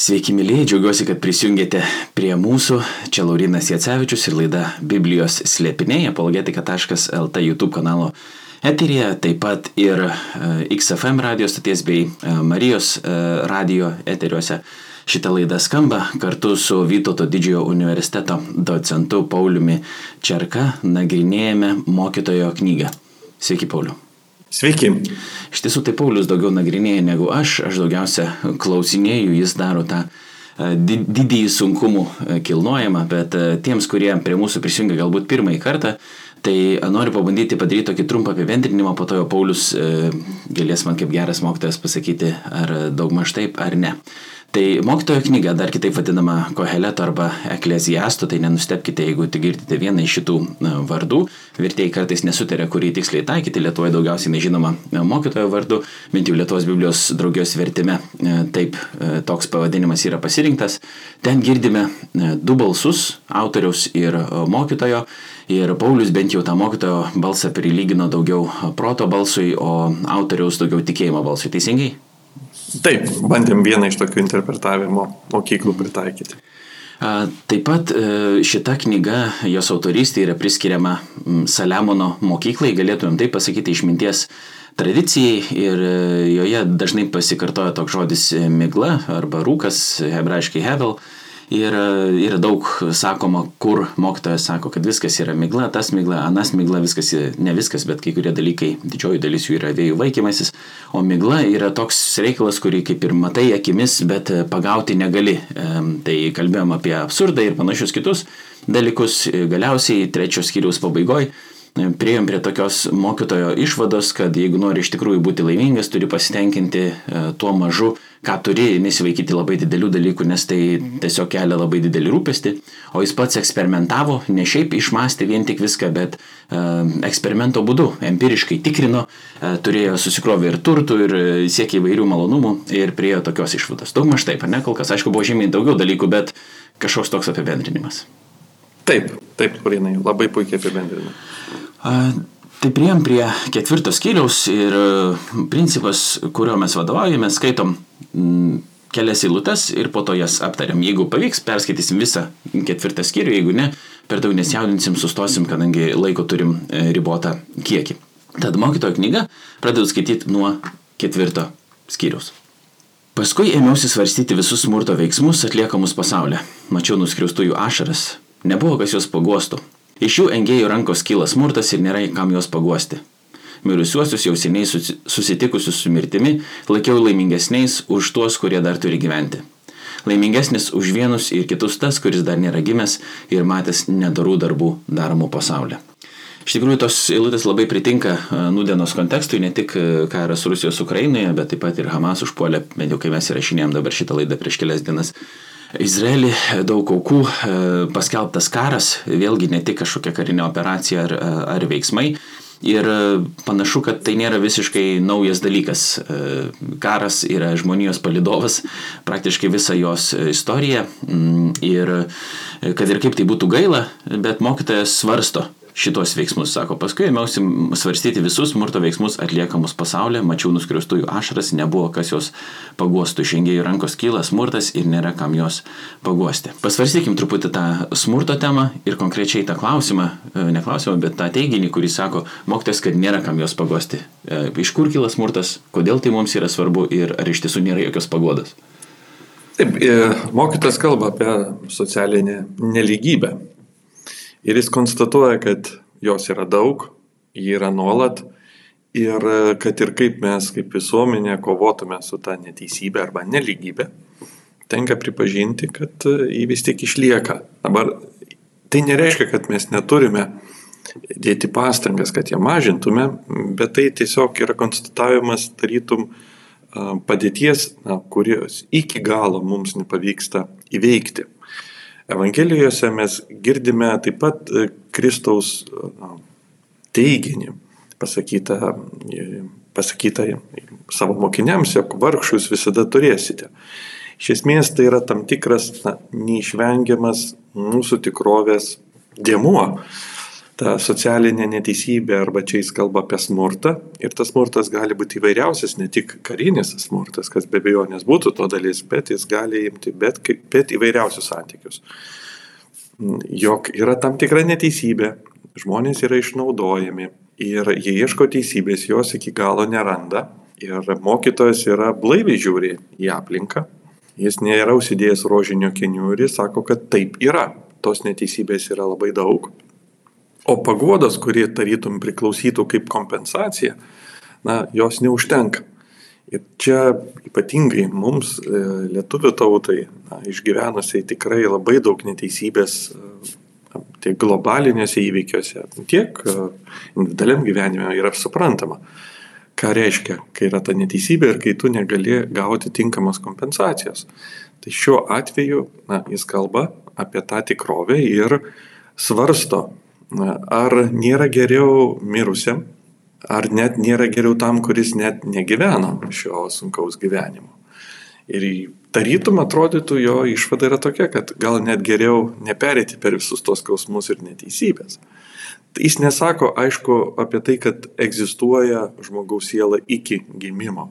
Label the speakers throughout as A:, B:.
A: Sveiki, mėlyje, džiaugiuosi, kad prisijungėte prie mūsų. Čia Laurinas Jacevičius ir laida Biblijos slėpiniai, apologetika.lt YouTube kanalo eterija, taip pat ir e, XFM radio stoties bei e, Marijos e, radio eteriuose. Šitą laidą skamba kartu su Vytauto didžiojo universiteto docentu Pauliumi Čerka nagrinėjame mokytojo knygą. Sveiki, Pauliu.
B: Sveiki.
A: Iš tiesų, tai Paulius daugiau nagrinėja negu aš, aš daugiausia klausinėjau, jis daro tą e, didįjį sunkumų e, kilnojimą, bet e, tiems, kurie prie mūsų prisijungia galbūt pirmąjį kartą, tai noriu pabandyti padaryti tokį trumpą apibendrinimą, po to jo Paulius galės man kaip geras mokytojas pasakyti, ar daugmaž taip, ar ne. Tai mokytojo knyga, dar kitaip vadinama Koheleto arba Ekleziasto, tai nenustepkite, jeigu tik girdite vieną iš šitų vardų. Vertėjai kartais nesutarė, kurį tiksliai taikyti, Lietuvoje daugiausiai nežinoma mokytojo vardu, bent jau Lietuvos Biblijos draugijos vertime taip toks pavadinimas yra pasirinktas. Ten girdime du balsus - autoriaus ir mokytojo. Ir Paulius bent jau tą mokytojo balsą prilygino daugiau proto balsui, o autoriaus daugiau tikėjimo balsui. Teisingai?
B: Taip, bandėm vieną iš tokių interpretavimo mokyklų pritaikyti.
A: Taip pat e, šita knyga, jos autorystė yra priskiriama Saliamono mokyklai, galėtumėm taip pasakyti, išminties tradicijai ir e, joje dažnai pasikartoja toks žodis e, migla arba rūkas, hebrajiškai hevel. Ir yra daug sakoma, kur mokytojas sako, kad viskas yra migla, tas migla, anas migla, viskas, ne viskas, bet kai kurie dalykai, didžioji dalis jų yra vėjų vaikymasis, o migla yra toks reikalas, kurį kaip ir matai akimis, bet pagauti negali. Tai kalbėjom apie absurdą ir panašius kitus dalykus. Galiausiai trečios skyriaus pabaigoje prieėm prie tokios mokytojo išvados, kad jeigu nori iš tikrųjų būti laimingas, turi pasitenkinti e, tuo mažu, ką turi, nesivaikyti labai didelių dalykų, nes tai tiesiog kelia labai didelį rūpestį. O jis pats eksperimentavo, ne šiaip išmastė vien tik viską, bet uh, eksperimento būdu, empiriškai tikrino, uh, turėjo susikrovę ir turtų, ir siekė įvairių malonumų ir priejo tokios išvados. Daugmaž taip, ar ne, kol kas, aišku, buvo žymiai daugiau dalykų, bet kažkoks toks apibendrinimas.
B: Taip, taip, Kurinai, labai puikiai apibendrinai.
A: Tai prieėm prie ketvirto skyriaus ir e, principas, kurio mes vadovaujame, skaitom kelias eilutes ir po to jas aptariam. Jeigu pavyks, perskaitysim visą ketvirtą skyrių, jeigu ne, per daug nesijaudinsim, sustosim, kadangi laiko turim e, ribotą kiekį. Tad mokytojo knyga pradedu skaityti nuo ketvirto skyriaus. Paskui ėmiausi svarstyti visus smurto veiksmus atliekamus pasaulyje. Mačiau nuskriaustųjų ašaras. Nebuvo kas juos paguostų. Iš jų engėjų rankos kyla smurtas ir nėra kam juos paguosti. Mirusiuosius jau seniai susitikusius su mirtimi laikiau laimingesniais už tuos, kurie dar turi gyventi. Laimingesnis už vienus ir kitus tas, kuris dar nėra gimęs ir matęs nedarų darbų daromų pasaulyje. Iš tikrųjų, tos eilutės labai pritinka nudienos kontekstui, ne tik karas Rusijos Ukrainoje, bet taip pat ir Hamas užpuolė, bent jau kai mes įrašinėjom dabar šitą laidą prieš kelias dienas, Izraelį daug aukų, e, paskelbtas karas, vėlgi ne tik kažkokia karinė operacija ar, ar veiksmai. Ir e, panašu, kad tai nėra visiškai naujas dalykas. E, karas yra žmonijos palidovas praktiškai visą jos istoriją. Mm, ir kad ir kaip tai būtų gaila, bet mokytojas svarsto, šitos veiksmus, sako, paskui ėmiausi svarstyti visus smurto veiksmus atliekamus pasaulyje, mačiau nuskriaustųjų ašaras, nebuvo kas jos paguostų, šengėjų rankos kyla smurtas ir nėra kam jos paguosti. Pasvarstykim truputį tą smurto temą ir konkrečiai tą klausimą, e, ne klausimą, bet tą teiginį, kurį sako mokytas, kad nėra kam jos paguosti. E, iš kur kyla smurtas, kodėl tai mums yra svarbu ir ar iš tiesų nėra jokios pagodos.
B: Taip, e, mokytas kalba apie socialinę neligybę. Ir jis konstatuoja, kad jos yra daug, ji yra nuolat ir kad ir kaip mes kaip visuomenė kovotume su ta neteisybė arba neligybė, tenka pripažinti, kad ji vis tik išlieka. Dabar tai nereiškia, kad mes neturime dėti pastangas, kad ją mažintume, bet tai tiesiog yra konstatavimas tarytum padėties, na, kurios iki galo mums nepavyksta įveikti. Evangelijose mes girdime taip pat e, Kristaus teiginį pasakytą, e, pasakytą savo mokiniams, jog vargšus visada turėsite. Iš esmės tai yra tam tikras na, neišvengiamas mūsų tikrovės dėmuo. Ta socialinė neteisybė arba čia jis kalba apie smurtą. Ir tas smurtas gali būti įvairiausias, ne tik karinis smurtas, kas be abejonės būtų to dalis, bet jis gali imti bet, bet įvairiausius santykius. Jok yra tam tikra neteisybė, žmonės yra išnaudojami ir jie ieško teisybės, jos iki galo neranda. Ir mokytojas yra blaiviai žiūri į aplinką, jis nėra užsidėjęs rožinio kenių ir jis sako, kad taip yra, tos neteisybės yra labai daug O paguodos, kurie tarytum priklausytų kaip kompensacija, na, jos neužtenka. Ir čia ypatingai mums, e, lietuvių tautai, na, išgyvenusiai tikrai labai daug neteisybės e, tiek globalinėse įvykiuose, tiek e, individualiam gyvenime yra suprantama, ką reiškia, kai yra ta neteisybė ir kai tu negali gauti tinkamos kompensacijos. Tai šiuo atveju na, jis kalba apie tą tikrovę ir svarsto, ar nėra geriau mirusiam, ar net nėra geriau tam, kuris net negyveno šio sunkaus gyvenimo. Ir tarytum atrodytų jo išvada yra tokia, kad gal net geriau neperėti per visus tos skausmus ir neteisybės. Jis nesako, aišku, apie tai, kad egzistuoja žmogaus siela iki gimimo.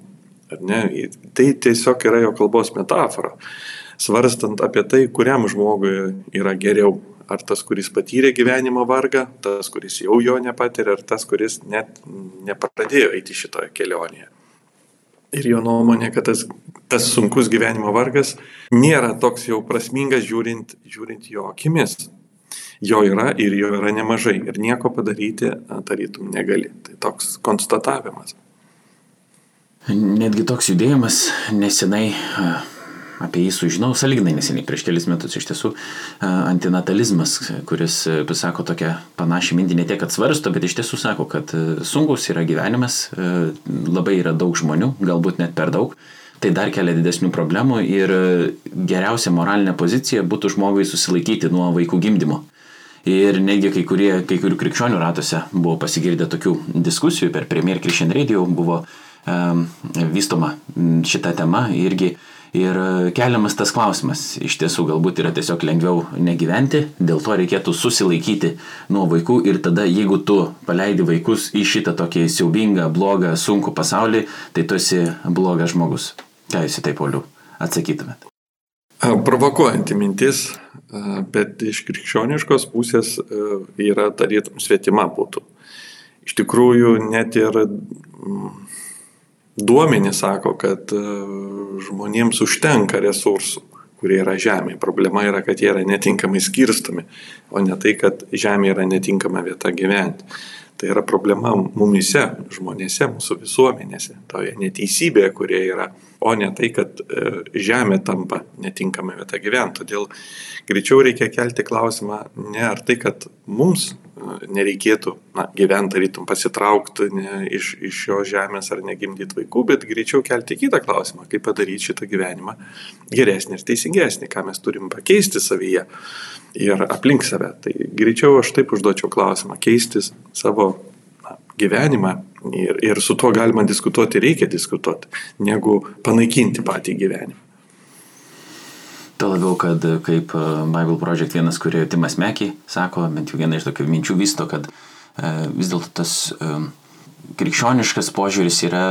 B: Tai tiesiog yra jo kalbos metafora, svarstant apie tai, kuriam žmogui yra geriau ar tas, kuris patyrė gyvenimo vargą, tas, kuris jau jo nepatyrė, ar tas, kuris net nepradėjo eiti šitoje kelionėje. Ir jo nuomonė, kad tas, tas sunkus gyvenimo vargas nėra toks jau prasmingas žiūrint, žiūrint jo akimis. Jo yra ir jo yra nemažai ir nieko padaryti tarytum negali. Tai toks konstatavimas.
A: Netgi toks judėjimas nesenai apie jį sužinau saliginai neseniai, prieš kelis metus iš tiesų antinatalizmas, kuris pasako tokią panašią mintį, ne tiek atsvarsto, bet iš tiesų sako, kad sunkus yra gyvenimas, labai yra daug žmonių, galbūt net per daug. Tai dar kelia didesnių problemų ir geriausia moralinė pozicija būtų žmogui susilaikyti nuo vaikų gimdymo. Ir netgi kai, kurie, kai kurių krikščionių ratuose buvo pasigirdę tokių diskusijų per Premier Christian Radio, buvo um, vystoma šita tema irgi uh, Ir e, keliamas tas klausimas, iš tiesų galbūt yra tiesiog lengviau negyventi, dėl to reikėtų susilaikyti nuo vaikų ir tada jeigu tu paleidi vaikus į šitą tokį siaubingą, blogą, sunkų pasaulį, tai tu esi blogas žmogus. Ką jūs į tai, Pauliu, atsakytumėt?
B: Provokuojanti mintis, bet iš krikščioniškos pusės yra tarytum svetima būtų. Iš tikrųjų, net ir duomenys sako, kad e, žmonėms užtenka resursų, kurie yra žemėje. Problema yra, kad jie yra netinkamai skirstomi, o ne tai, kad žemė yra netinkama vieta gyventi. Tai yra problema mumise, žmonėse, mūsų visuomenėse, toje neteisybėje, kurie yra, o ne tai, kad e, žemė tampa netinkama vieta gyventi. Todėl greičiau reikia kelti klausimą ne ar tai, kad mums nereikėtų na, gyventi, tarytum pasitraukti ne, iš, iš šios žemės ar negimdyti vaikų, bet greičiau kelti kitą klausimą, kaip padaryti šitą gyvenimą geresnį ir teisingesnį, ką mes turim pakeisti savyje ir aplink save. Tai greičiau aš taip užduočiau klausimą, keistis savo na, gyvenimą ir, ir su tuo galima diskutuoti, reikia diskutuoti, negu panaikinti patį gyvenimą.
A: Tuo labiau, kad kaip e, Bible Project vienas, kurio Timas Mekiai sako, bent jau viena iš tokių minčių vysto, kad e, vis dėlto tas e, krikščioniškas požiūris yra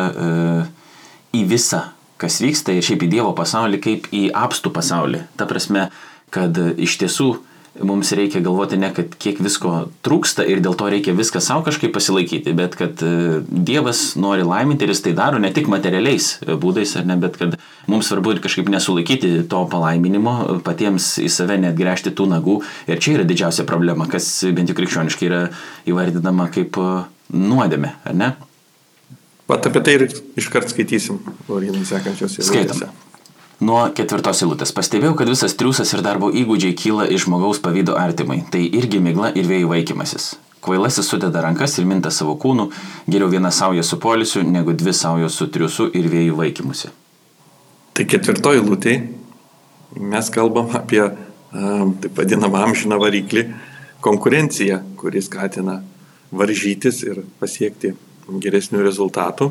A: į visą, kas vyksta ir šiaip į Dievo pasaulį, kaip į apstų pasaulį. Ta prasme, kad iš tiesų mums reikia galvoti ne, kad kiek visko trūksta ir dėl to reikia viską savo kažkaip pasilaikyti, bet kad e, Dievas nori laiminti ir jis tai daro ne tik materialiais e, būdais, ar ne, bet kad mums svarbu ir kažkaip nesulaikyti to palaiminimo, patiems į save net gręžti tų nagų. Ir čia yra didžiausia problema, kas bent jau krikščioniškai yra įvardinama kaip e, nuodėmė, ar ne?
B: Pat apie tai ir iškart skaitysim, Laurinai, sekančios įvairiose.
A: Skaitom. Nuo ketvirtos eilutės. Pastebėjau, kad visas triusas ir darbo įgūdžiai kyla iš žmogaus pavydo artimai. Tai irgi migla ir vėjų vaikymasis. Kvailasis sudeda rankas ir minta savo kūnų, geriau viena sauja su polisiu, negu dvi saujos su triusu ir vėjų vaikymusi.
B: Tai ketvirtoji eilutė mes kalbam apie taip vadinamą amžiną variklį konkurenciją, kuris skatina varžytis ir pasiekti geresnių rezultatų.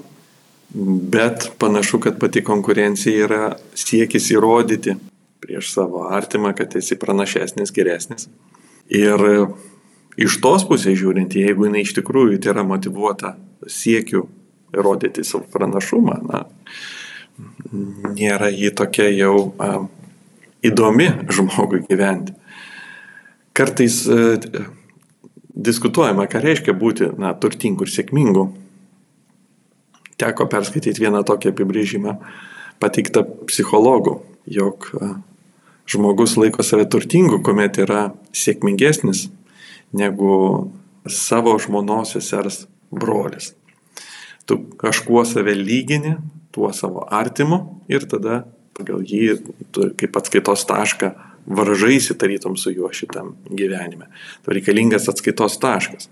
B: Bet panašu, kad pati konkurencija yra siekis įrodyti prieš savo artimą, kad esi pranašesnis, geresnis. Ir iš tos pusės žiūrint, jeigu jinai iš tikrųjų tai yra motivuota siekiu įrodyti savo pranašumą, na, nėra jį tokia jau a, įdomi žmogui gyventi. Kartais a, diskutuojama, ką reiškia būti na, turtingu ir sėkmingu. Teko perskaityti vieną tokį apibrėžimą pateiktą psichologų, jog a, žmogus laiko save turtingu, kuomet yra sėkmingesnis negu savo žmonos sesers brolis. Tu kažkuo save lygini, tuo savo artimu ir tada pagal jį kaip atskaitos tašką varžaisi tarytum su juo šitam gyvenime. Tu reikalingas atskaitos taškas,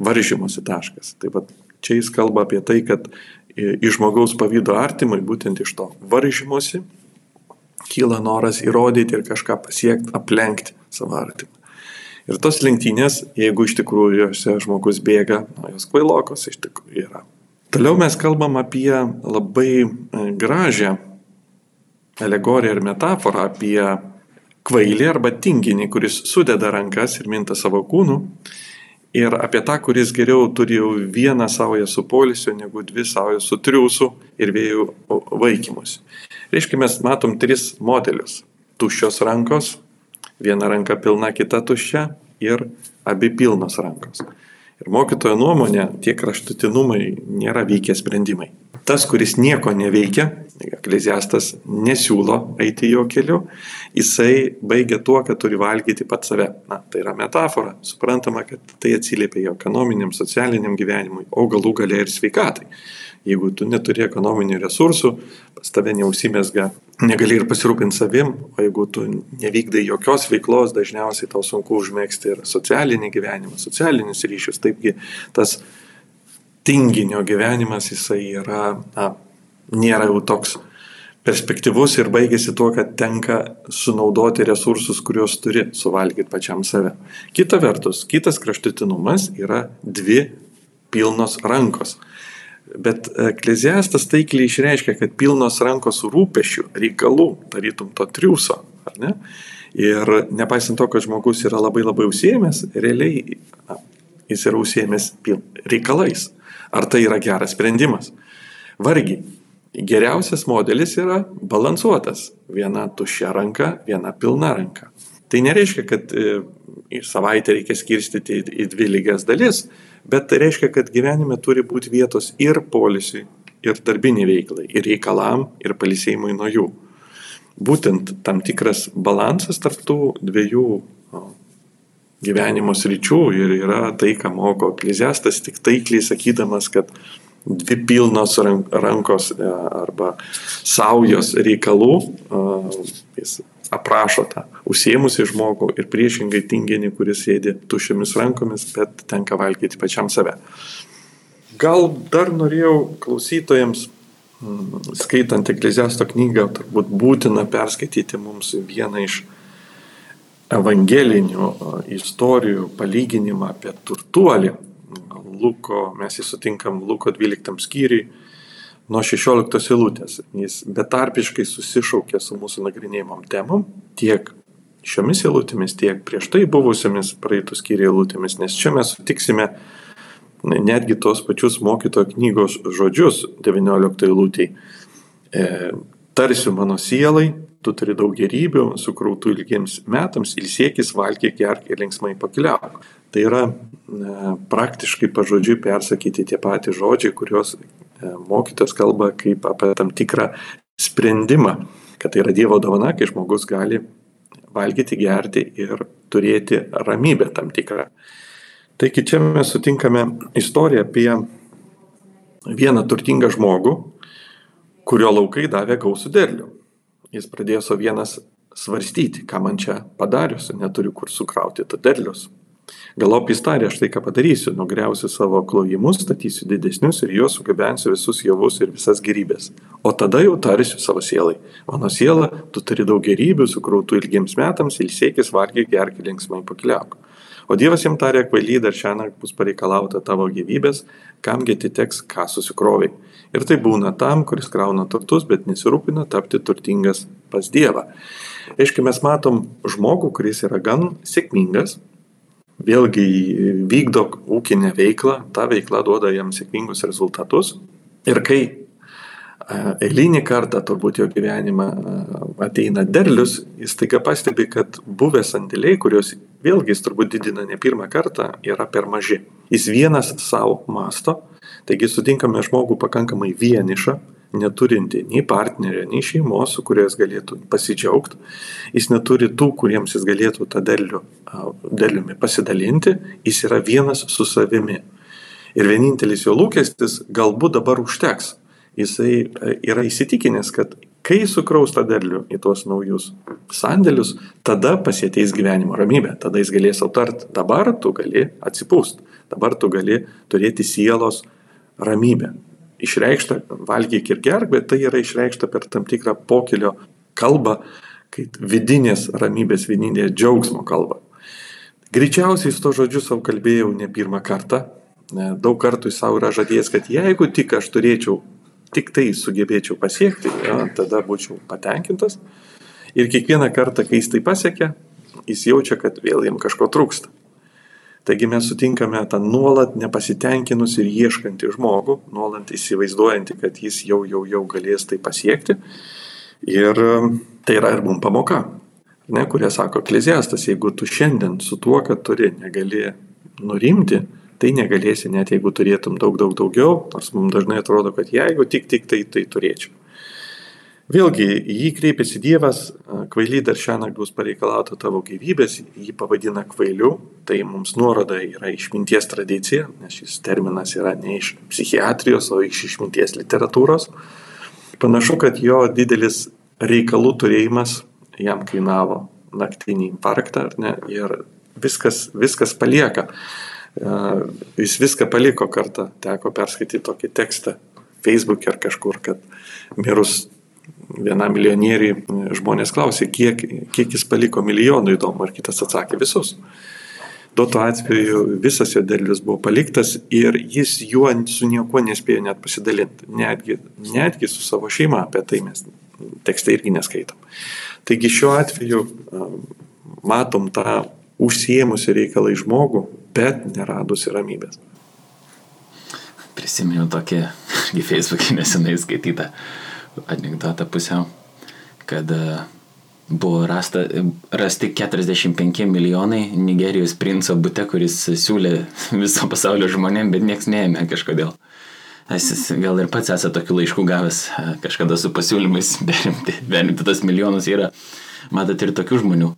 B: varžymosi taškas. Taip pat čia jis kalba apie tai, kad iš žmogaus pavydo artimui, būtent iš to varžymosi, kyla noras įrodyti ir kažką pasiekti, aplenkti savo artimą. Ir tos lenktynės, jeigu iš tikrųjų jose žmogus bėga, na, jos kvailokos iš tikrųjų yra. Toliau mes kalbam apie labai e, gražią alegoriją ir metaforą apie kvailį arba tinginį, kuris sudeda rankas ir minta savo kūnų. Ir apie tą, kuris geriau turi jau vieną savoje su polisiu, negu dvi savoje su triūsu ir vėjų vaikymus. Reiškia, mes matom tris modelius. Tuščios rankos, viena ranka pilna, kita tuščia ir abi pilnos rankos. Ir mokytojo nuomonė, tie kraštutinumai nėra veikia sprendimai. Tas, kuris nieko neveikia, ekleziastas nesiūlo eiti jo keliu, jisai baigia tuo, kad turi valgyti pat save. Na, tai yra metafora, suprantama, kad tai atsiliepia jo ekonominiam, socialiniam gyvenimui, o galų galia ir sveikatai. Jeigu tu neturi ekonominių resursų, pas tave neusimesga, negali ir pasirūpinti savim, o jeigu tu nevykdai jokios veiklos, dažniausiai tau sunku užmėgsti ir socialinį gyvenimą, socialinius ryšius. Taipgi tas tinginio gyvenimas jisai yra, na, nėra jau toks perspektyvus ir baigėsi tuo, kad tenka sunaudoti resursus, kuriuos turi suvalgyti pačiam save. Kita vertus, kitas kraštutinumas yra dvi pilnos rankos. Bet ekleziastas taikliai išreiškia, kad pilnos rankos rūpešių, reikalų, tarytum to triuso. Ir nepaisant to, kad žmogus yra labai labai užsiemęs, realiai na, jis yra užsiemęs reikalais. Ar tai yra geras sprendimas? Vargiai. Geriausias modelis yra balansuotas. Viena tuščia ranka, viena pilna ranka. Tai nereiškia, kad e, savaitę reikia skirstyti į dvi lygias dalis, Bet tai reiškia, kad gyvenime turi būti vietos ir polisiui, ir darbiniai veiklai, ir reikalam, ir palisėjimui nuo jų. Būtent tam tikras balansas tarp tų dviejų gyvenimo sričių ir yra tai, ką moko ekleziastas, tik taikliai sakydamas, kad dvi pilnos rankos e, arba saujos reikalų, jis aprašo tą užsiemusi žmogų ir priešingai tinginį, kuris sėdi tušiomis rankomis, bet tenka valgyti pačiam save. Gal dar norėjau klausytojams, mm, skaitant Ekleziasto knygą, turbūt būtina perskaityti mums vieną iš evangelinių istorijų palyginimą apie turtuolį. Luko, mes jį sutinkam Luko 12 skyriui nuo 16 eilutės. Jis betarpiškai susišaukė su mūsų nagrinėjimom temom, tiek šiomis eilutėmis, tiek prieš tai buvusiamis praeitų skyrių eilutėmis, nes čia mes sutiksime netgi tos pačius mokytojo knygos žodžius 19 eilutėj. E, tarsiu mano sielai, tu turi daug gerybių, sukrautų ilgiems metams, ilsiekis, valgyk, gerk ir linksmai pakeliauk. Tai yra praktiškai pažodžiui persakyti tie patys žodžiai, kuriuos E, mokytas kalba kaip apie tam tikrą sprendimą, kad tai yra Dievo dovana, kai žmogus gali valgyti, gerti ir turėti ramybę tam tikrą. Taigi čia mes sutinkame istoriją apie vieną turtingą žmogų, kurio laukai davė gausų derlių. Jis pradėjo savo vienas svarstyti, ką man čia padarius, neturiu kur sukrauti to derlius. Galop jis tarė, aš tai ką padarysiu, nugriausiu savo klojimus, statysiu didesnius ir juos sugabensiu visus javus ir visas gerybės. O tada jau tarsiu savo sielai. Mano siela, tu turi daug gerybių, sukrautų ilgiems metams, ilsėkis, valgyk, gerk, linksmai pakliauk. O Dievas jam tarė, kvaily dar šiandien bus pareikalauta tavo gyvybės, kamgi atiteks, ką susikroviai. Ir tai būna tam, kuris krauna turtus, bet nesirūpina tapti turtingas pas Dievą. Aiškiai, mes matom žmogų, kuris yra gan sėkmingas, vėlgi vykdo ūkinę veiklą, ta veikla duoda jam sėkmingus rezultatus. Ir kai eilinį kartą turbūt jo gyvenimą ateina derlius, jis taiga pastebi, kad buvę sandėliai, kuriuos vėlgi jis turbūt didina ne pirmą kartą, yra per maži. Jis vienas savo masto, taigi sutinkame žmogų pakankamai vienišą, neturinti nei partnerio, nei šeimos, su kuriais galėtų pasidžiaugti. Jis neturi tų, kuriems jis galėtų tą derlių, derliumi pasidalinti, jis yra vienas su savimi. Ir vienintelis jo lūkestis galbūt dabar užteks jisai e, yra įsitikinęs, kad kai sukraus tą derlių į tuos naujus sandėlius, tada pasieteis gyvenimo ramybė, tada jis galės aptart, dabar tu gali atsipūst, dabar tu gali turėti sielos ramybę. Išreikšta valgyk ir gerk, bet tai yra išreikšta per tam tikrą pokilio kalbą, kaip vidinės ramybės, vidinės džiaugsmo kalbą. Greičiausiai su to žodžiu savo kalbėjau ne pirmą kartą. Daug kartų jis savo yra žadėjęs, kad jeigu tik aš turėčiau tik tai sugebėčiau pasiekti, tada būčiau patenkintas. Ir kiekvieną kartą, kai jis tai pasiekia, jis jaučia, kad vėl jam kažko trūksta. Taigi mes sutinkame tą nuolat nepasitenkinus ir ieškantį žmogų, nuolat įsivaizduojantį, kad jis jau, jau, jau galės tai pasiekti. Ir tai yra ir mums pamoka, ne, kurie sako ekleziastas, jeigu tu šiandien su tuo, kad turi, negali nurimti, tai negalėsi net jeigu turėtum daug, daug daugiau, nors mums dažnai atrodo, kad jeigu tik, tik tai, tai turėčiau. Vėlgi, jį kreipiasi Dievas, kvaily dar šią naktį bus pareikalauta tavo gyvybės, jį pavadina kvailiu, tai mums nuoroda yra išminties tradicija, nes šis terminas yra ne iš psichiatrijos, o iš išminties literatūros. Panašu, kad jo didelis reikalų turėjimas jam kainavo naktinį infarktą, ar ne, ir viskas, viskas palieka jis viską paliko kartą, teko perskaityti tokį tekstą Facebook'e ar kažkur, kad mirus vienam milijonieriui žmonės klausė, kiek, kiek jis paliko milijonų įdomu, ir kitas atsakė visus. Duoto atveju visas jo derlius buvo paliktas ir jis juo su niekuo nespėjo net pasidalinti, netgi, netgi su savo šeima, apie tai mes tekste irgi neskaitom. Taigi šiuo atveju matom tą užsiemusi reikalai žmogų, bet neradusi ramybės.
A: Prisiminiau tokį, į Facebook'e nesenai skaitytą anegdotą pusiau, kad e, buvo rasta, rasti 45 milijonai Nigerijos princo bute, kuris siūlė viso pasaulio žmonėm, bet nieks neėmė kažkodėl. Aš gal ir pats esate tokių laiškų gavęs e, kažkada su pasiūlymais, berimti, berimti tas milijonus yra, matot ir tokių žmonių.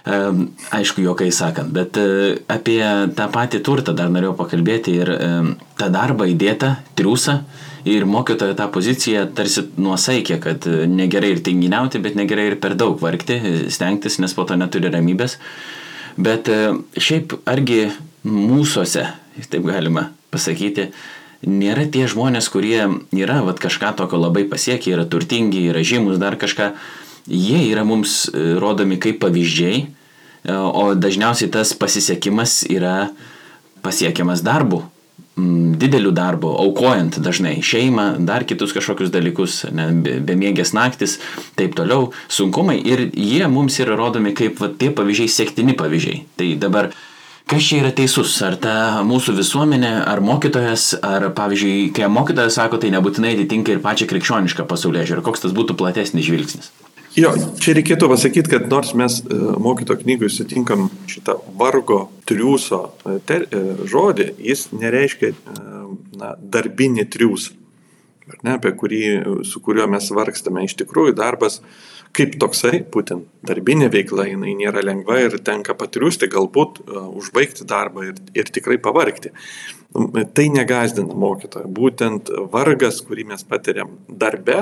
A: Aišku, jokai sakant, bet e, apie tą patį turtą dar norėjau pakalbėti ir tą darbą įdėtą, triusą ir mokytojo tą poziciją tarsi nuosaikė, kad e, negerai ir tinginiauti, bet negerai ir per daug vargti, stengtis, nes po to neturi ramybės. Bet e, šiaip argi mūsųse, taip galima pasakyti, nėra tie žmonės, kurie yra vat, kažką tokio labai pasiekę, yra turtingi, yra žymus, dar kažką jie yra mums e, rodomi kaip pavyzdžiai, e, o dažniausiai tas pasisekimas yra pasiekiamas darbu, dideliu darbu, aukojant dažnai šeimą, dar kitus kažkokius dalykus, ne, bemiegės naktis, taip toliau, sunkumai ir jie mums yra rodomi kaip va, tie pavyzdžiai, sektini pavyzdžiai. Tai dabar Kas čia yra teisus? Ar ta mūsų visuomenė, ar mokytojas, ar pavyzdžiui, kai mokytojas sako, tai nebūtinai atitinka ir pačią krikščionišką pasaulyje žiūrį, koks tas būtų platesnis žvilgsnis?
B: Jo, čia reikėtų pasakyti, kad nors mes e, mokyto knygoje sutinkam šitą vargo triūso e, ter, e, žodį, jis nereiškia na, darbinį triūsą, ne, apie kurį, su kuriuo mes vargstame. Iš tikrųjų, darbas kaip toksai, būtent darbinė veikla, jinai nėra lengva ir tenka patriūsti, galbūt užbaigti darbą ir, ir tikrai pavargti. Tai negazdina mokytojo. Būtent vargas, kurį mes patiriam darbe,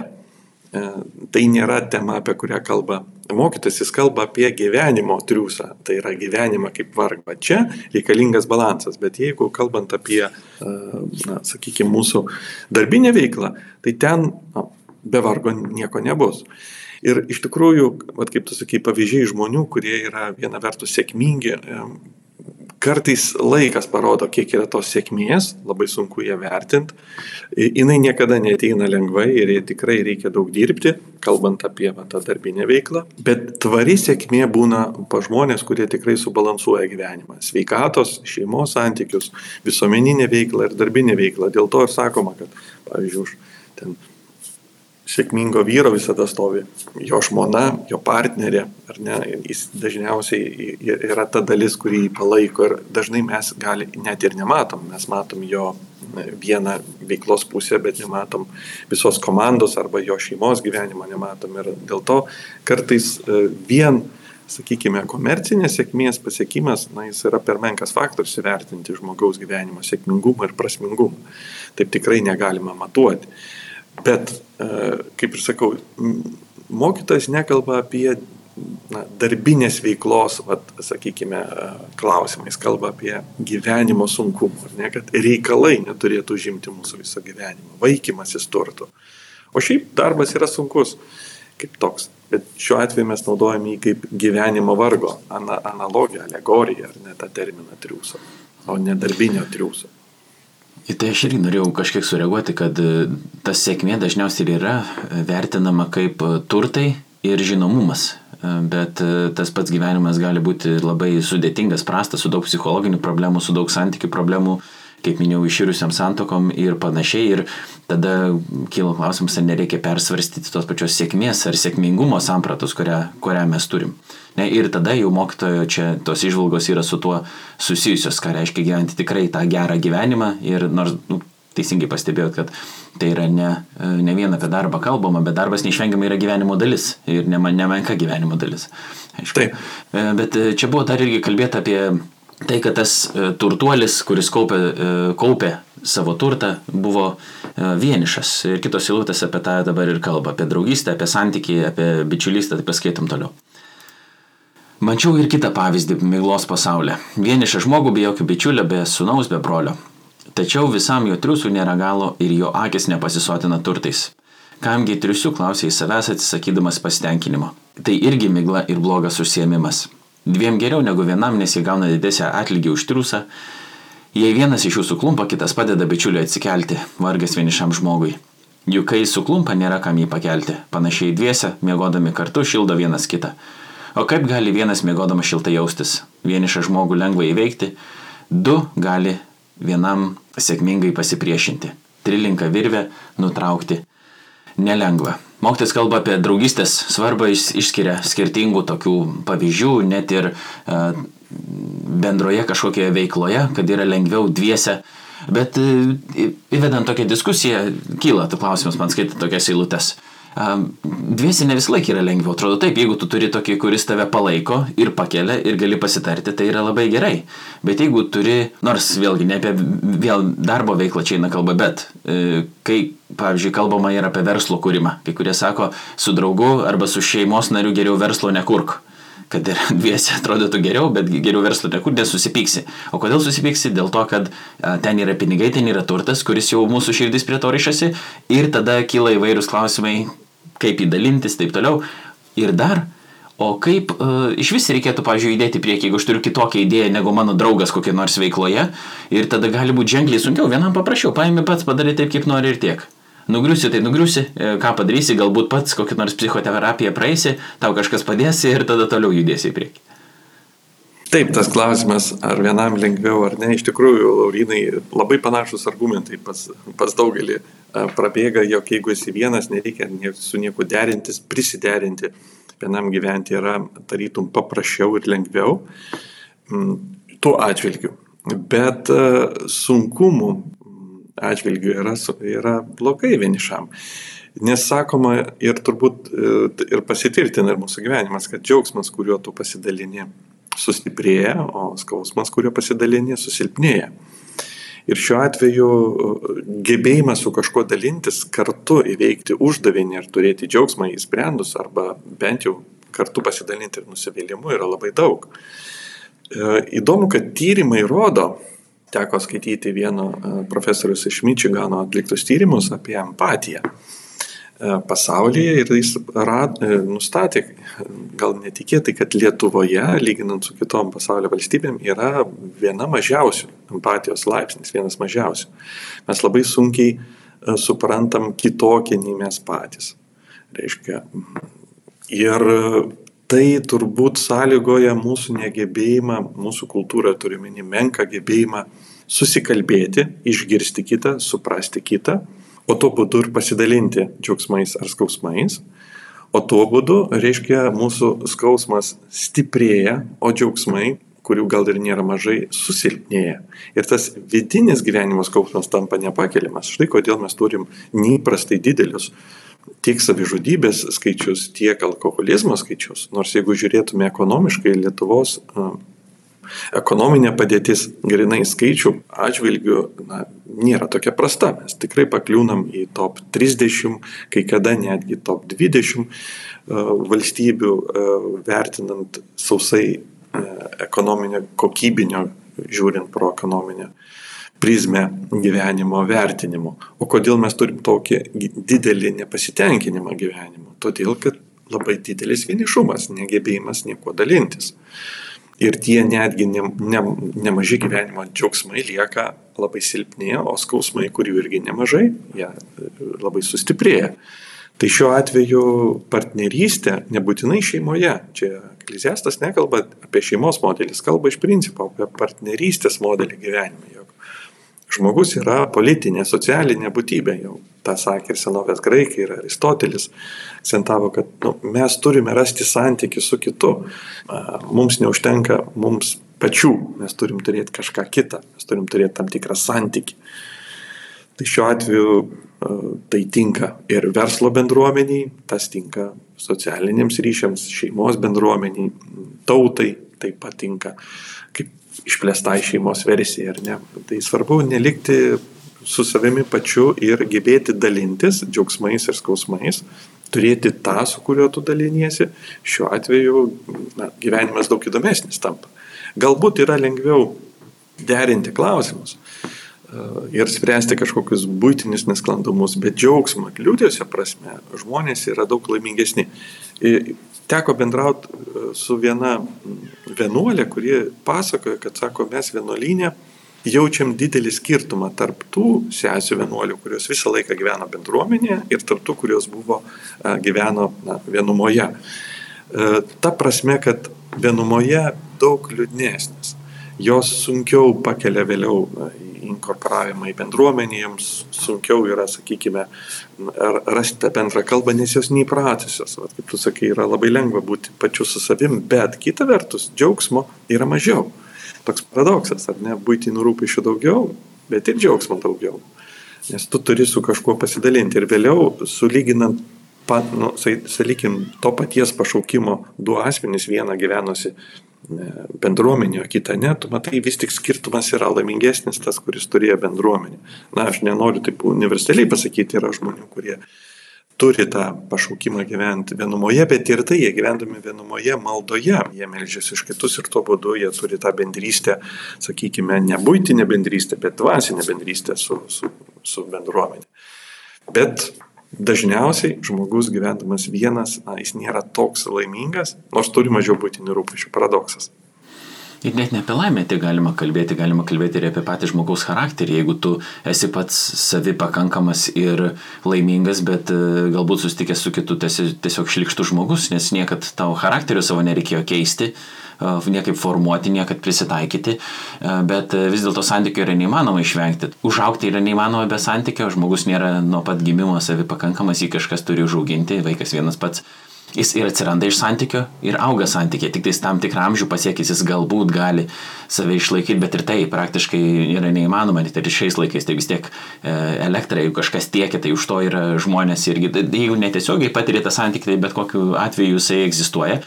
B: tai nėra tema, apie kurią kalba mokytas, jis kalba apie gyvenimo triūsą, tai yra gyvenimą kaip vargą. Čia reikalingas balansas, bet jeigu kalbant apie, e, na, sakykime, mūsų darbinę veiklą, tai ten na, be vargo nieko nebus. Ir iš tikrųjų, vat, kaip tu sakai, pavyzdžiai žmonių, kurie yra viena vertus sėkmingi, e, kartais laikas parodo, kiek yra tos sėkmės, labai sunku ją vertinti. Jis niekada neteina lengvai ir tikrai reikia daug dirbti, kalbant apie va, tą darbinę veiklą. Bet tvari sėkmė būna pa žmonės, kurie tikrai subalansuoja gyvenimą. Sveikatos, šeimos santykius, visuomeninė veikla ir darbinė veikla. Dėl to ir sakoma, kad, pavyzdžiui, už ten sėkmingo vyro visada stovi jo žmona, jo partnerė, ar ne, jis dažniausiai yra ta dalis, kurį jį palaiko ir dažnai mes gali net ir nematom, mes matom jo vieną veiklos pusę, bet nematom visos komandos arba jo šeimos gyvenimo nematom ir dėl to kartais e, vien sakykime, komercinės sėkmės pasiekimas, na, jis yra per menkas faktorius įvertinti žmogaus gyvenimo sėkmingumą ir prasmingumą. Taip tikrai negalima matuoti. Bet, e, kaip ir sakau, mokytojas nekalba apie na, darbinės veiklos, vat, sakykime, e, klausimais, kalba apie gyvenimo sunkumų, ne, kad reikalai neturėtų užimti mūsų viso gyvenimo, vaikymasis turtų. O šiaip darbas yra sunkus, kaip toks. Bet šiuo atveju mes naudojame jį kaip gyvenimo vargo ana, analogiją, alegoriją, ar ne tą terminą triūso, o ne darbinio triūso.
A: Į tai aš irgi norėjau kažkiek sureaguoti, kad e, ta sėkmė dažniausiai ir yra e, vertinama kaip e, turtai ir žinomumas. Bet tas pats gyvenimas gali būti labai sudėtingas, prastas, su daug psichologinių problemų, su daug santykių problemų, kaip minėjau, iširusiam santokom ir panašiai. Ir tada kyla klausimas, ar nereikia persvarstyti tos pačios sėkmės ar sėkmingumo sampratos, kurią, kurią mes turim. Ne, ir tada jau mokytojo čia tos išvalgos yra su tuo susijusios, ką reiškia gyventi tikrai tą gerą gyvenimą. Ir nors nu, teisingai pastebėjot, kad tai yra ne, ne vien apie darbą kalbama, bet darbas neišvengiamai yra gyvenimo dalis ir nemenka gyvenimo dalis. Aišku. Taip. E, bet čia buvo dar irgi kalbėta apie tai, kad tas e, turtuolis, kuris kaupė, e, kaupė savo turtą, buvo e, vienišas. Ir kitos eilutės apie tą dabar ir kalba. Apie draugystę, apie santykį, apie bičiulystę, tai paskaitom toliau. Mačiau ir kitą pavyzdį miglos pasaulyje. Vienišą žmogų be jokių bičiulio, be sunaus, be brolio. Tačiau visam jo triusų nėra galo ir jo akis nepasisotina turtais. Kamgi triusių klausė į savęs atsisakydamas pasitenkinimo. Tai irgi migla ir blogas užsiemimas. Dviem geriau negu vienam, nes jie gauna didesnį atlygį už triusą. Jei vienas iš jų suklumpa, kitas padeda bičiuliui atsikelti, vargas vienišam žmogui. Juk kai suklumpa, nėra kam jį pakelti. Panašiai dviese, mėgodami kartu, šildo vienas kitą. O kaip gali vienas mėgodamas šiltai jaustis? Vienišą žmogų lengva įveikti, du gali vienam sėkmingai pasipriešinti. Trilinką virvę nutraukti nelengva. Mokytis kalba apie draugystės svarbą, išskiria skirtingų tokių pavyzdžių, net ir e, bendroje kažkokioje veikloje, kad yra lengviau dviese. Bet e, įvedant tokią diskusiją, kyla tu klausimas man skaitant tokias eilutes. Dviesi ne visą laiką yra lengviau. Atrodo taip, jeigu tu turi tokį, kuris tave palaiko ir pakelia ir gali pasitarti, tai yra labai gerai. Bet jeigu turi, nors vėlgi ne apie vėl darbo veiklą čia eina kalba, bet e, kai, pavyzdžiui, kalbama ir apie verslo kūrimą, kai kurie sako, su draugu arba su šeimos nariu geriau verslo nekurk kad ir dviesi atrodytų geriau, bet geriau verslo nekur nesusipyksi. O kodėl susipyksi? Dėl to, kad ten yra pinigai, ten yra turtas, kuris jau mūsų širdis prie to ryšasi ir tada kyla įvairūs klausimai, kaip įdalintis, taip toliau. Ir dar, o kaip uh, iš vis reikėtų, pavyzdžiui, įdėti priekį, jeigu aš turiu kitokią idėją negu mano draugas kokie nors veikloje, ir tada gali būti ženkliai sunkiau, vienam paprašiau, paimi pats, padarai taip, kaip nori ir tiek. Nugriusi, tai nugriusi, e, ką padarysi, galbūt pats kokią nors psichoterapiją praeisi, tau kažkas padėsi ir tada toliau judėsi į priekį.
B: Taip, tas klausimas, ar vienam lengviau ar ne, iš tikrųjų, Laurinai, labai panašus argumentai pas, pas daugelį prabėga, jog jeigu esi vienas, nereikia su nieku derintis, prisiderinti, vienam gyventi yra tarytum paprasčiau ir lengviau mm, tuo atžvilgiu. Bet sunkumų atžvilgiu yra, yra blogai vienišam. Nes sakoma ir turbūt e, ir pasitvirtina ir mūsų gyvenimas, kad džiaugsmas, kuriuo tu pasidalini, sustiprėja, o skausmas, kurio pasidalinė, susilpnėja. Ir šiuo atveju gebėjimas su kažkuo dalintis, kartu įveikti uždavinį ir turėti džiaugsmą įsprendus arba bent jau kartu pasidalinti ir nusivylimu yra labai daug. E, įdomu, kad tyrimai rodo, teko skaityti vieno e, profesorius iš Mičigano atliktus tyrimus apie empatiją. Pasaulyje ir jis rad, nustatė, gal netikėtai, kad Lietuvoje, lyginant su kitom pasaulio valstybėm, yra viena mažiausių empatijos laipsnis, vienas mažiausių. Mes labai sunkiai suprantam kitokį nei mes patys. Reiškia, ir tai turbūt sąlygoja mūsų negebėjimą, mūsų kultūrą turime menką gebėjimą susikalbėti, išgirsti kitą, suprasti kitą o tuo būdu ir pasidalinti džiaugsmais ar skausmais. O tuo būdu, reiškia, mūsų skausmas stiprėja, o džiaugsmai, kurių gal ir nėra mažai, susilpnėja. Ir tas vidinis gyvenimo skausmas tampa nepakeliamas. Štai kodėl mes turim neįprastai didelius tiek savižudybės skaičius, tiek alkoholizmo skaičius. Nors jeigu žiūrėtume ekonomiškai, Lietuvos ekonominė padėtis grinai skaičių atžvilgių na, nėra tokia prasta. Mes tikrai pakliūnam į top 30, kai kada netgi top 20 e, valstybių e, vertinant sausai e, ekonominio kokybinio, žiūrint pro ekonominę prizmę gyvenimo vertinimo. O kodėl mes turim tokį didelį nepasitenkinimą gyvenimu? Todėl, kad labai didelis vienišumas, negebėjimas nieko dalintis ir tie netgi ne, ne, nemaži gyvenimo džiaugsmai lieka labai silpni, o skausmai, kurių irgi nemažai, jie e, labai sustiprėja. Tai šiuo atveju partnerystė nebūtinai šeimoje. Čia Ekleziastas nekalba apie šeimos modelį, jis kalba iš principo apie partnerystės modelį gyvenime. Jog žmogus yra politinė, socialinė būtybė, jau tą sakė ir senovės graikai, ir Aristotelis, akcentavo, kad nu, mes turime rasti santykių su kitu. Mums neužtenka mums pačių, mes turim turėti kažką kitą, mes turim turėti tam tikrą santykį. Tai šiuo atveju tai tinka ir verslo bendruomeniai, tas tinka socialiniams ryšiams, šeimos bendruomeniai, tautai taip pat tinka kaip išplėstai šeimos versija, ar ne. Tai svarbu nelikti su savimi pačiu ir gebėti dalintis džiaugsmais ir skausmais, turėti tą, su kuriuo tu daliniesi, šiuo atveju na, gyvenimas daug įdomesnis tampa. Galbūt yra lengviau derinti klausimus e, ir spręsti kažkokius būtinius nesklandumus, bet džiaugsmo, liūdėsio prasme, žmonės yra daug laimingesni. E, teko bendrauti e, su viena vienuolė, kuri pasakoja, kad sako, mes vienuolynė jaučiam didelį skirtumą tarp tų sesių vienuolių, kurios visą laiką gyveno bendruomenėje ir tarp tų, kurios buvo, gyveno na, vienumoje. E, ta prasme, kad vienumoje daug liūdnesnis. Jos sunkiau pakelia vėliau inkorporavimą į bendruomenį, jiems sunkiau yra, sakykime, rasti tą bendrą kalbą, nes jos neįpratusios. Vat, kaip tu sakai, yra labai lengva būti pačiu su savim, bet kita vertus, džiaugsmo yra mažiau toks paradoksas, ar ne, būtinių rūpešių daugiau, bet ir džiaugsmo daugiau. Nes tu turi su kažkuo pasidalinti ir vėliau, sulyginant, pat, nu, sakykim, to paties pašaukimo du asmenys, vieną gyvenosi bendruomenė, o kita ne, tu matai vis tik skirtumas yra laimingesnis tas, kuris turėjo bendruomenę. Na, aš nenoriu taip universaliai pasakyti, yra žmonių, kurie turi tą pašaukimą gyventi vienumoje, bet ir tai jie gyvendami vienumoje maldoje, jie melžiasi iš kitus ir tuo būdu jie turi tą bendrystę, sakykime, ne būtinę bendrystę, bet dvasinę bendrystę su, su, su bendruomenė. Bet dažniausiai žmogus gyvendamas vienas, na, jis nėra toks laimingas, nors turi mažiau būtinių rūpešių. Paradoksas.
A: Ir net ne apie laimę tik galima kalbėti, galima kalbėti ir apie patį žmogaus charakterį. Jeigu tu esi pats savi pakankamas ir laimingas, bet e, galbūt susitikęs su kitu, tu esi tiesiog šlikštus žmogus, nes niekad tavo charakterio savo nereikėjo keisti, niekaip formuoti, niekad prisitaikyti, bet vis dėlto santykių yra neįmanoma išvengti. Užaukti yra neįmanoma be santykio, žmogus nėra nuo pat gimimo savi pakankamas, jį kažkas turi užauginti, vaikas vienas pats. Jis ir atsiranda iš santykio ir auga santykė, tik tais tam tikrą amžių pasiekęs jis galbūt gali save išlaikyti, bet ir tai praktiškai yra neįmanoma, net ir šiais laikais, tai vis tiek e, elektrą, jeigu kažkas tiekia, tai už to yra žmonės irgi, jeigu netiesiogiai patiria tą santykį, tai bet kokiu atveju jisai egzistuoja.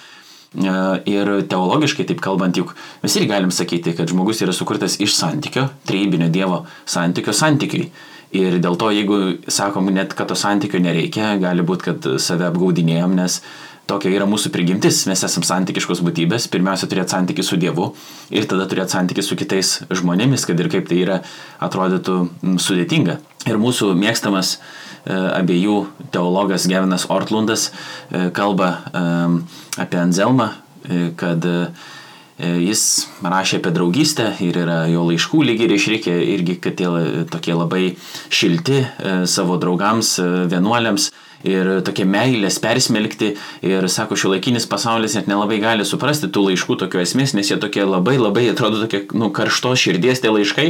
A: E, ir teologiškai taip kalbant, juk mes irgi galim sakyti, kad žmogus yra sukurtas iš santykio, treibinio Dievo santykio santykiui. Ir dėl to, jeigu sakom net, kad to santykių nereikia, gali būti, kad save apgaudinėjom, nes tokia yra mūsų prigimtis, mes esame santykiškos būtybės, pirmiausia turėti santykių su Dievu ir tada turėti santykių su kitais žmonėmis, kad ir kaip tai yra atrodytų sudėtinga. Ir mūsų mėgstamas abiejų teologas Gevinas Ortlundas kalba apie Anzelmą, kad jis rašė apie draugystę ir yra jo laiškų lygiai ir išreikė irgi, kad tie tokie labai šilti savo draugams, vienuoliams ir tokie meilės persmelkti. Ir sako, šio laikinis pasaulis net nelabai gali suprasti tų laiškų tokio esmės, nes jie tokie labai labai atrodo tokie, nu, karštos širdies tie laiškai.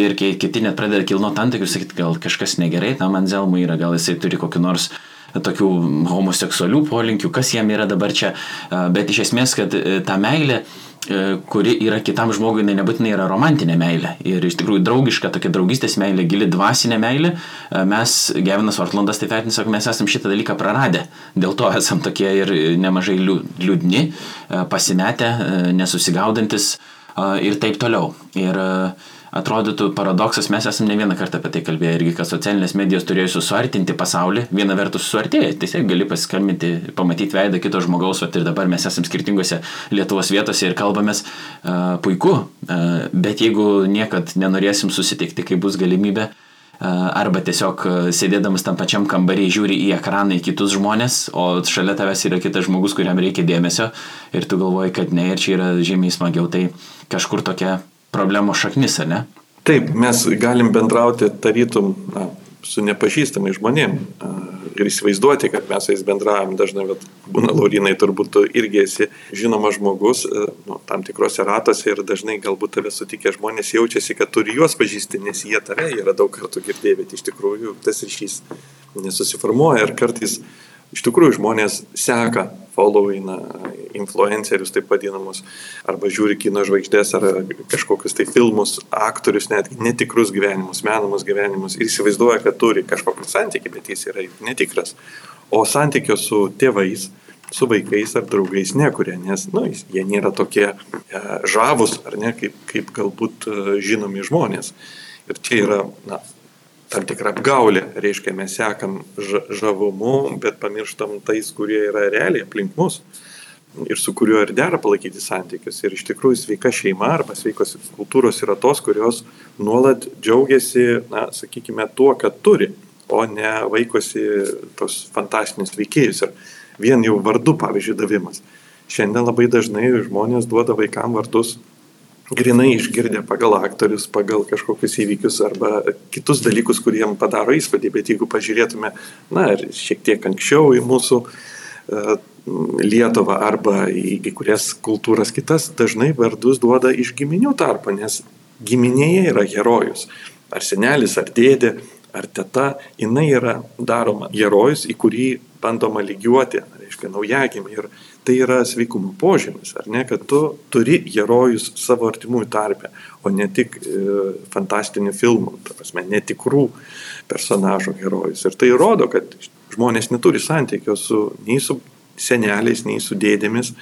A: Ir kiti net pradeda kilnoti antakius, sakyti, gal kažkas negerai tam Anzelmui yra, gal jisai turi kokį nors tokių homoseksualių polinkių, kas jam yra dabar čia, bet iš esmės, kad e, ta meilė kuri yra kitam žmogui, jinai nebūtinai yra romantinė meilė. Ir iš tikrųjų draugiška, tokia draugystės meilė, gili dvasinė meilė. E, mes, Gevinas Ortlandas taip vertina, sako, mes esame šitą dalyką praradę. Dėl to esame tokie ir nemažai liūdni, e, pasimetę, nesusigaudantis ir taip toliau. Ir uh, atrodytų paradoksas, mes esame ne vieną kartą apie tai kalbėję irgi, kad socialinės medijos turėjo suartinti pasaulį, viena vertus suartėja, tiesiog gali pasiskambinti, pamatyti veidą kito žmogaus, vat, ir dabar mes esame skirtingose Lietuvos vietose ir kalbamės uh, puiku, uh, bet jeigu niekad nenorėsim susitikti, kai bus galimybė, arba tiesiog sėdėdamas tam pačiam kambarį žiūri į ekraną į kitus žmonės, o šalia tavęs yra kitas žmogus, kuriam reikia dėmesio ir tu galvoji, kad ne, ir čia yra žymiai smagiau, tai kažkur tokia problemos šaknis, ne?
B: Taip, mes galim bendrauti tarytum na, su nepažįstamai žmonėm ir įsivaizduoti, kad mes su jais bendravom dažnai, bet būna Laurinai, turbūt tu irgi esi žinomas žmogus nu, tam tikrose ratose ir dažnai galbūt tave sutikę žmonės jaučiasi, kad turi juos pažįsti, nes jie tave yra daug kartų girdėję, bet iš tikrųjų tas ryšys nesusiformuoja ir kartais iš tikrųjų žmonės seka, followina influencerius taip vadinamus, arba žiūri kino žvaigždės ar kažkokius tai filmus, aktorius, net netikrus gyvenimus, menamus gyvenimus ir įsivaizduoja, kad turi kažkokį santykį, bet jis yra netikras. O santykio su tėvais, su vaikais ar draugais nekuria, nes nu, jie nėra tokie e, žavus ar ne, kaip, kaip galbūt e, žinomi žmonės. Ir čia yra na, tam tikra apgaulė, reiškia, mes sekam žavumu, bet pamirštam tais, kurie yra realiai aplink mus ir su kuriuo ir dera palaikyti santykius. Ir iš tikrųjų sveika šeima arba sveikos kultūros yra tos, kurios nuolat džiaugiasi, na, sakykime, tuo, kad turi, o ne vaikosi tos fantastinius veikėjus. Ir vien jau vardų, pavyzdžiui, davimas. Šiandien labai dažnai žmonės duoda vaikam vardus grinai išgirdę pagal aktorius, pagal kažkokius įvykius arba kitus dalykus, kuriem padaro įspūdį, bet jeigu pažiūrėtume, na, ir šiek tiek anksčiau į mūsų uh, Lietuvą arba į, į kurias kultūras kitas, dažnai vardus duoda iš giminių tarpo, nes giminėje yra herojus. Ar senelis, ar dėdė, ar teta, jinai yra daroma herojus, į kurį bandoma lygiuoti, reiškia naujagimį. Ir tai yra sveikumo požymis, ar ne, kad tu turi herojus savo artimųjų tarpe, o ne tik e, fantastinių filmų, prasme, netikrų personažų herojus. Ir tai rodo, kad žmonės neturi santykio su, nei su seneliais, nei su dėdėmis,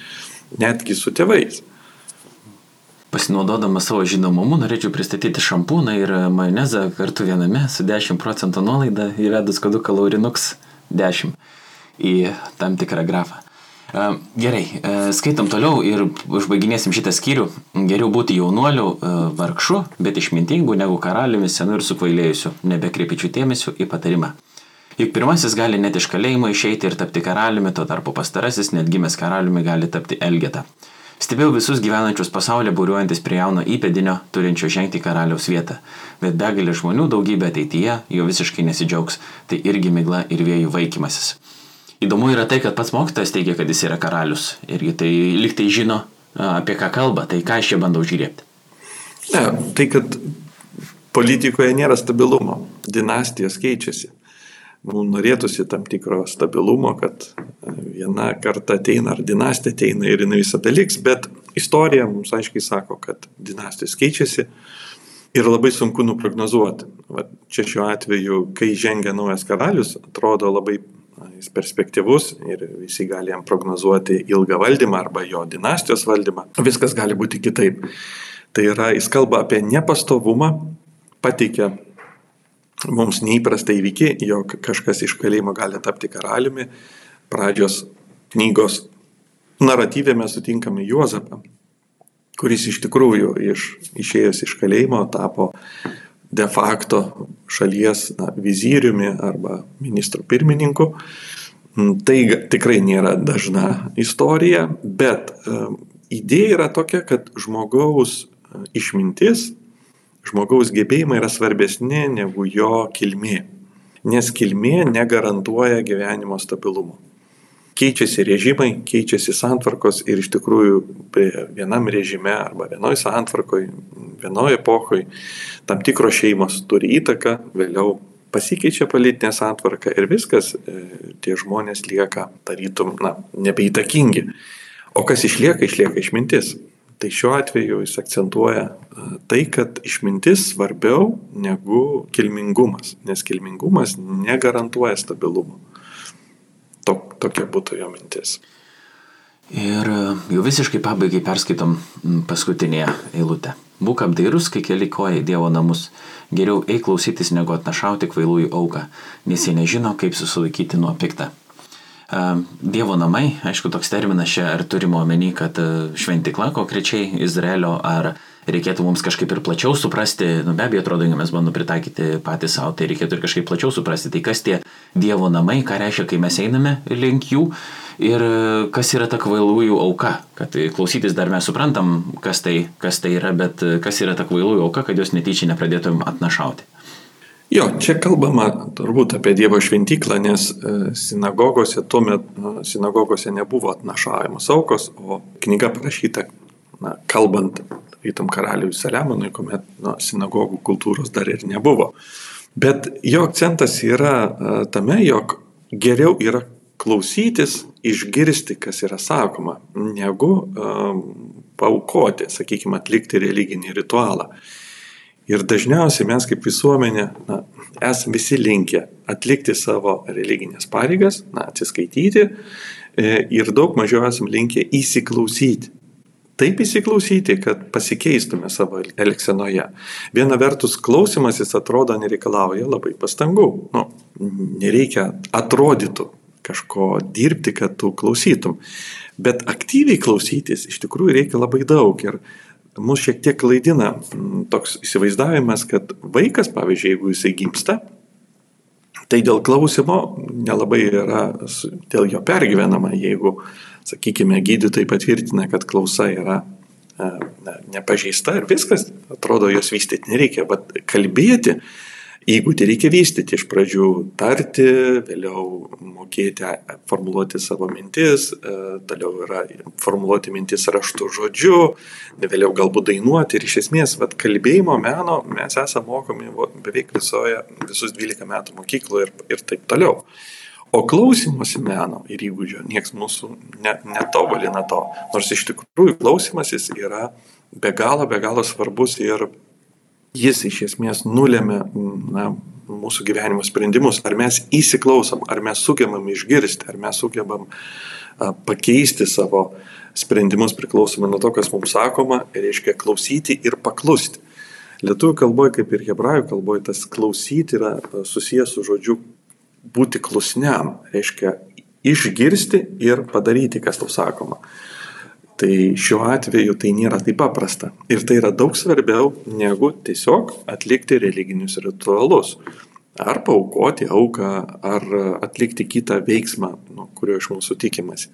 B: netgi su tėvais.
A: Pasinaudodamas savo žinomumu, norėčiau pristatyti šampūną ir majonezą kartu viename su 10 procentų nuolaida įvedus koduką Laurinux 10 į tam tikrą grafą. Gerai, skaitom toliau ir užbaiginėsim šitą skyrių. Geriau būti jaunuoliu vargšu, bet išmintingu negu karaliumi senu ir sukvailėjusiu, nebekreipičiu dėmesio į patarimą. Juk pirmasis gali net iš kalėjimo išeiti ir tapti karaliumi, tuo tarpu pastarasis net gimęs karaliumi gali tapti Elgeta. Stebėjau visus gyvenančius pasaulyje būriuojantis prie jauno įpėdinio, turinčio žengti karaliaus vietą. Bet begalė žmonių daugybė ateityje jo visiškai nesidžiaugs. Tai irgi migla ir vėjų vaikymasis. Įdomu yra tai, kad pats mokytojas teigia, kad jis yra karalius. Irgi tai liktai žino, apie ką kalba. Tai ką aš čia bandau žiūrėti?
B: Ne, tai kad politikoje nėra stabilumo. Dinastijos keičiasi. Mums norėtųsi tam tikro stabilumo, kad viena karta ateina ar dinastija ateina ir jinai visada liks, bet istorija mums aiškiai sako, kad dinastijos keičiasi ir labai sunku nuprognozuoti. Va, čia šiuo atveju, kai žengia naujas karalius, atrodo labai jis perspektyvus ir visi gali jam prognozuoti ilgą valdymą arba jo dinastijos valdymą. Viskas gali būti kitaip. Tai yra, jis kalba apie nepastovumą, pateikia mums neįprastą įvykį, jog kažkas iš kalėjimo gali tapti karaliumi. Pradžios knygos naratyvė mes sutinkame Juozapą, kuris iš tikrųjų iš, išėjęs iš kalėjimo tapo de facto šalies na, vizyriumi arba ministru pirmininku. Mm, tai tikrai nėra dažna istorija, bet idėja yra tokia, kad žmogaus išmintis, žmogaus gebėjimai yra svarbesni negu jo kilmė. Nes kilmė negarantuoja gyvenimo stabilumo keičiasi režimai, keičiasi santvarkos ir iš tikrųjų vienam režime arba vienoj santvarkoj, vienoj epochoj tam tikros šeimos turi įtaką, vėliau pasikeičia politinė santvarka ir viskas, e, tie žmonės lieka tarytum, na, nebeįtakingi. O kas išlieka, išlieka išmintis. Tai šiuo atveju jis akcentuoja e, tai, kad išmintis svarbiau negu kilmingumas, nes kilmingumas negarantuoja stabilumo. Tok, tokia būtų jo mintis.
A: Ir e, jau visiškai pabaigai perskaitom paskutinėje eilutę. Būk apdairus, kai keli koja į Dievo namus. Geriau eik klausytis, negu atnašauti kvailųjų auką, nes jie nežino, kaip susilaikyti nuo piktą. E, Dievo namai, aišku, toks terminas čia ar turime omeny, kad e, šventikla konkrečiai Izraelio ar reikėtų mums kažkaip ir plačiau suprasti, nu be abejo, atrodo, mes bandome pritaikyti patys savo, tai reikėtų ir kažkaip plačiau suprasti, tai kas tie Dievo namai, ką reiškia, kai mes einame link jų ir kas yra ta kvailųjų auka, kad klausytis dar mes suprantam, kas tai, kas tai yra, bet kas yra ta kvailųjų auka, kad jos netyčia nepradėtum atnašauti.
B: Jo, čia kalbama turbūt apie Dievo šventyklą, nes e, sinagogose tuo metu sinagogose nebuvo atnašavimas aukos, o knyga parašyta, na, kalbant rytam karaliui Saliamonui, kuomet nu, sinagogų kultūros dar ir nebuvo. Bet jo akcentas yra e, tame, jog geriau yra klausytis, išgirsti, kas yra sakoma, negu um, paukoti, sakykime, atlikti religinį ritualą. Ir dažniausiai mes kaip visuomenė na, esame visi linkę atlikti savo religinės pareigas, na, atsiskaityti e, ir daug mažiau esame linkę įsiklausyti taip įsiklausyti, kad pasikeistume savo elgsenoje. Viena vertus, klausimasis atrodo nereikalauja labai pastangų. Nu, nereikia atrodytų kažko dirbti, kad tu klausytum. Bet aktyviai klausytis iš tikrųjų reikia labai daug. Ir mus šiek tiek klaidina toks įsivaizdavimas, kad vaikas, pavyzdžiui, jeigu jisai gimsta, tai dėl klausimo nelabai yra dėl jo pergyvenama, jeigu sakykime, gydytojai patvirtina, kad klausa yra e, nepažeista ir viskas, atrodo, jos vystyti nereikia, bet kalbėti įgūdį reikia vystyti iš pradžių tarti, vėliau mokėti formuluoti savo mintis, e, toliau yra formuluoti mintis raštų žodžiu, vėliau galbūt dainuoti ir iš esmės, vad kalbėjimo meno mes esame mokomi beveik visoje, visus 12 metų mokykloje ir, ir taip toliau. O klausimosi meno ir įgūdžio nieks mūsų ne, netobulina to. Nors iš tikrųjų klausimasis yra be galo, be galo svarbus ir jis iš esmės nulėmė na, mūsų gyvenimo sprendimus. Ar mes įsiklausom, ar mes sugebam išgirsti, ar mes sugebam pakeisti savo sprendimus priklausomai nuo to, kas mums sakoma, reiškia klausyti ir paklusti. Lietuvių kalboje, kaip ir hebrajų kalboje, tas klausyti yra susijęs su žodžiu būti klusniam, reiškia išgirsti ir padaryti, kas tau sakoma. Tai šiuo atveju tai nėra taip paprasta. Ir tai yra daug svarbiau negu tiesiog atlikti religinius ritualus. Ar paukoti auką, ar atlikti kitą veiksmą, nu, kurio iš mūsų tikimasi.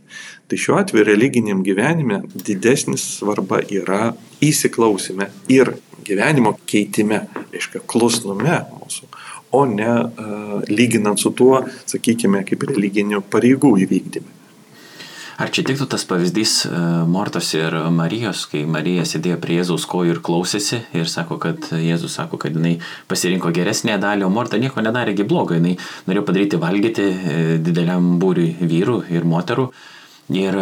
B: Tai šiuo atveju religiniam gyvenime didesnis svarba yra įsiklausime ir gyvenimo keitime, reiškia klusnume mūsų o ne uh, lyginant su tuo, sakykime, kaip religinių pareigų įvykdymui.
A: Ar čia tiktų tas pavyzdys Mortos ir Marijos, kai Marija sėdėjo prie Jėzaus kojų ir klausėsi ir sako, kad Jėzus sako, kad jinai pasirinko geresnę dalį, o Morta nieko nedarėgi blogo, jinai norėjo padaryti valgyti e, dideliam būriui vyrų ir moterų. Ir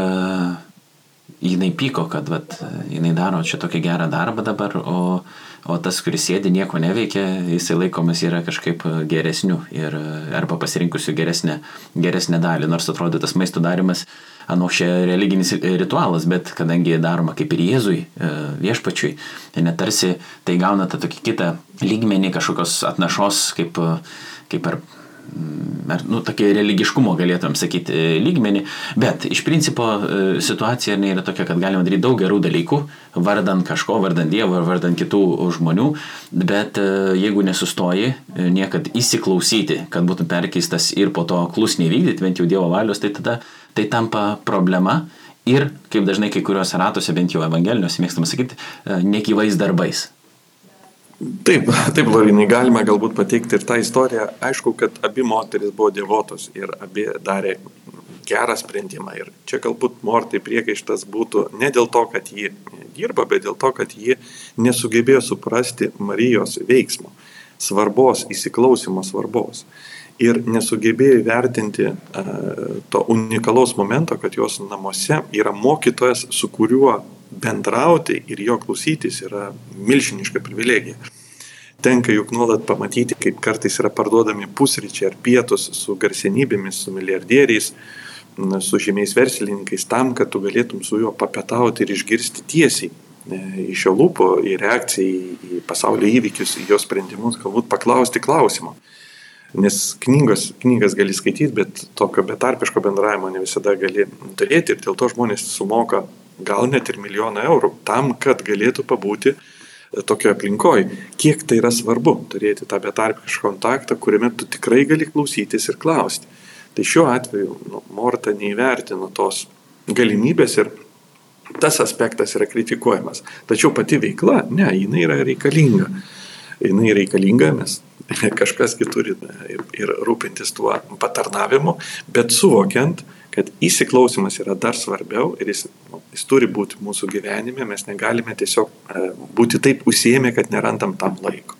A: jinai pyko, kad vat, jinai daro čia tokį gerą darbą dabar, o o tas, kuris sėdi, nieko neveikia, jisai laikomas yra kažkaip geresniu ir arba pasirinkusiu geresnę, geresnę dalį, nors atrodo tas maisto darimas, anu, šia religinis ritualas, bet kadangi daroma kaip ir Jėzui, e, viešpačiui, tai netarsi tai gauna tą tokį kitą lygmenį kažkokios atnašos, kaip, kaip ar, nu, tokį religiškumo galėtum sakyti e, lygmenį, bet iš principo e, situacija yra tokia, kad galima daryti daug gerų dalykų, vardant kažko, vardant Dievo ar vardant kitų žmonių, bet e, jeigu nesustoji niekad įsiklausyti, kad būtų perkeistas ir po to klusniai vykdyti bent jau Dievo valios, tai tada tai tampa problema. Ir, kaip dažnai kai kuriuose ratuose, bent jau evangeliniuose, mėgstama sakyti, nekyvais darbais.
B: Taip, taip, Lorinai, galima galbūt pateikti ir tą istoriją. Aišku, kad abi moteris buvo devotos ir abi darė gerą sprendimą. Ir čia galbūt Mortai priekaištas būtų ne dėl to, kad ji dirba, bet dėl to, kad ji nesugebėjo suprasti Marijos veiksmo, svarbos, įsiklausimo svarbos. Ir nesugebėjo įvertinti uh, to unikalaus momento, kad jos namuose yra mokytojas, su kuriuo bendrauti ir jo klausytis yra milžiniška privilegija. Tenka juk nuolat pamatyti, kaip kartais yra parduodami pusryčiai ar pietus su garsenybėmis, su milijardieriais, su žymiais verslininkais, tam, kad tu galėtum su juo papetauti ir išgirsti tiesiai e, iš jo lūpo į reakciją į pasaulio įvykius, į jo sprendimus, galbūt paklausti klausimo. Nes knygos, knygas gali skaityti, bet tokio betarpiško bendravimo ne visada gali turėti ir dėl to žmonės sumoka gal net ir milijoną eurų, tam, kad galėtų pabūti e, tokioje aplinkoje. Kiek tai yra svarbu turėti tą betarpišką kontaktą, kuriame tu tikrai gali klausytis ir klausti. Tai šiuo atveju nu, Morta neįvertino tos galimybės ir tas aspektas yra kritikuojamas. Tačiau pati veikla, ne, jinai yra reikalinga. Jinai reikalinga, nes kažkas turi ir, ir rūpintis tuo patarnavimu, bet suvokiant, kad įsiklausimas yra dar svarbiau ir jis, nu, jis turi būti mūsų gyvenime, mes negalime tiesiog e, būti taip užsiemę, kad nerandam tam laiko.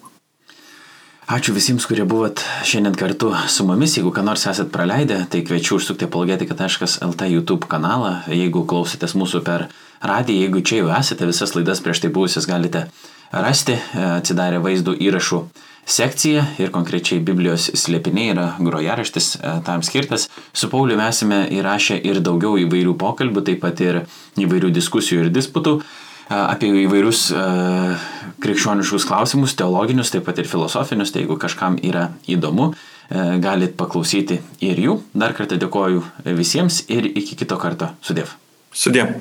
A: Ačiū visiems, kurie buvot šiandien kartu su mumis. Jeigu ką nors esat praleidę, tai kviečiu užsukti apologetika.lt YouTube kanalą. Jeigu klausotės mūsų per radiją, jeigu čia jau esate, visas laidas prieš tai buvusias galite rasti, e, atsidarę vaizdų įrašų sekcija ir konkrečiai Biblijos slėpiniai yra grojaraštis e, tam skirtas. Su Pauliu esame įrašę ir daugiau įvairių pokalbių, taip pat ir įvairių diskusijų ir disputų e, apie įvairius uh, krikščioniškus klausimus, teologinius, taip pat ir filosofinius, tai jeigu kažkam yra įdomu, galit paklausyti ir jų. Dar kartą dėkoju visiems ir iki kito karto. Sudėv.
B: Sudėv.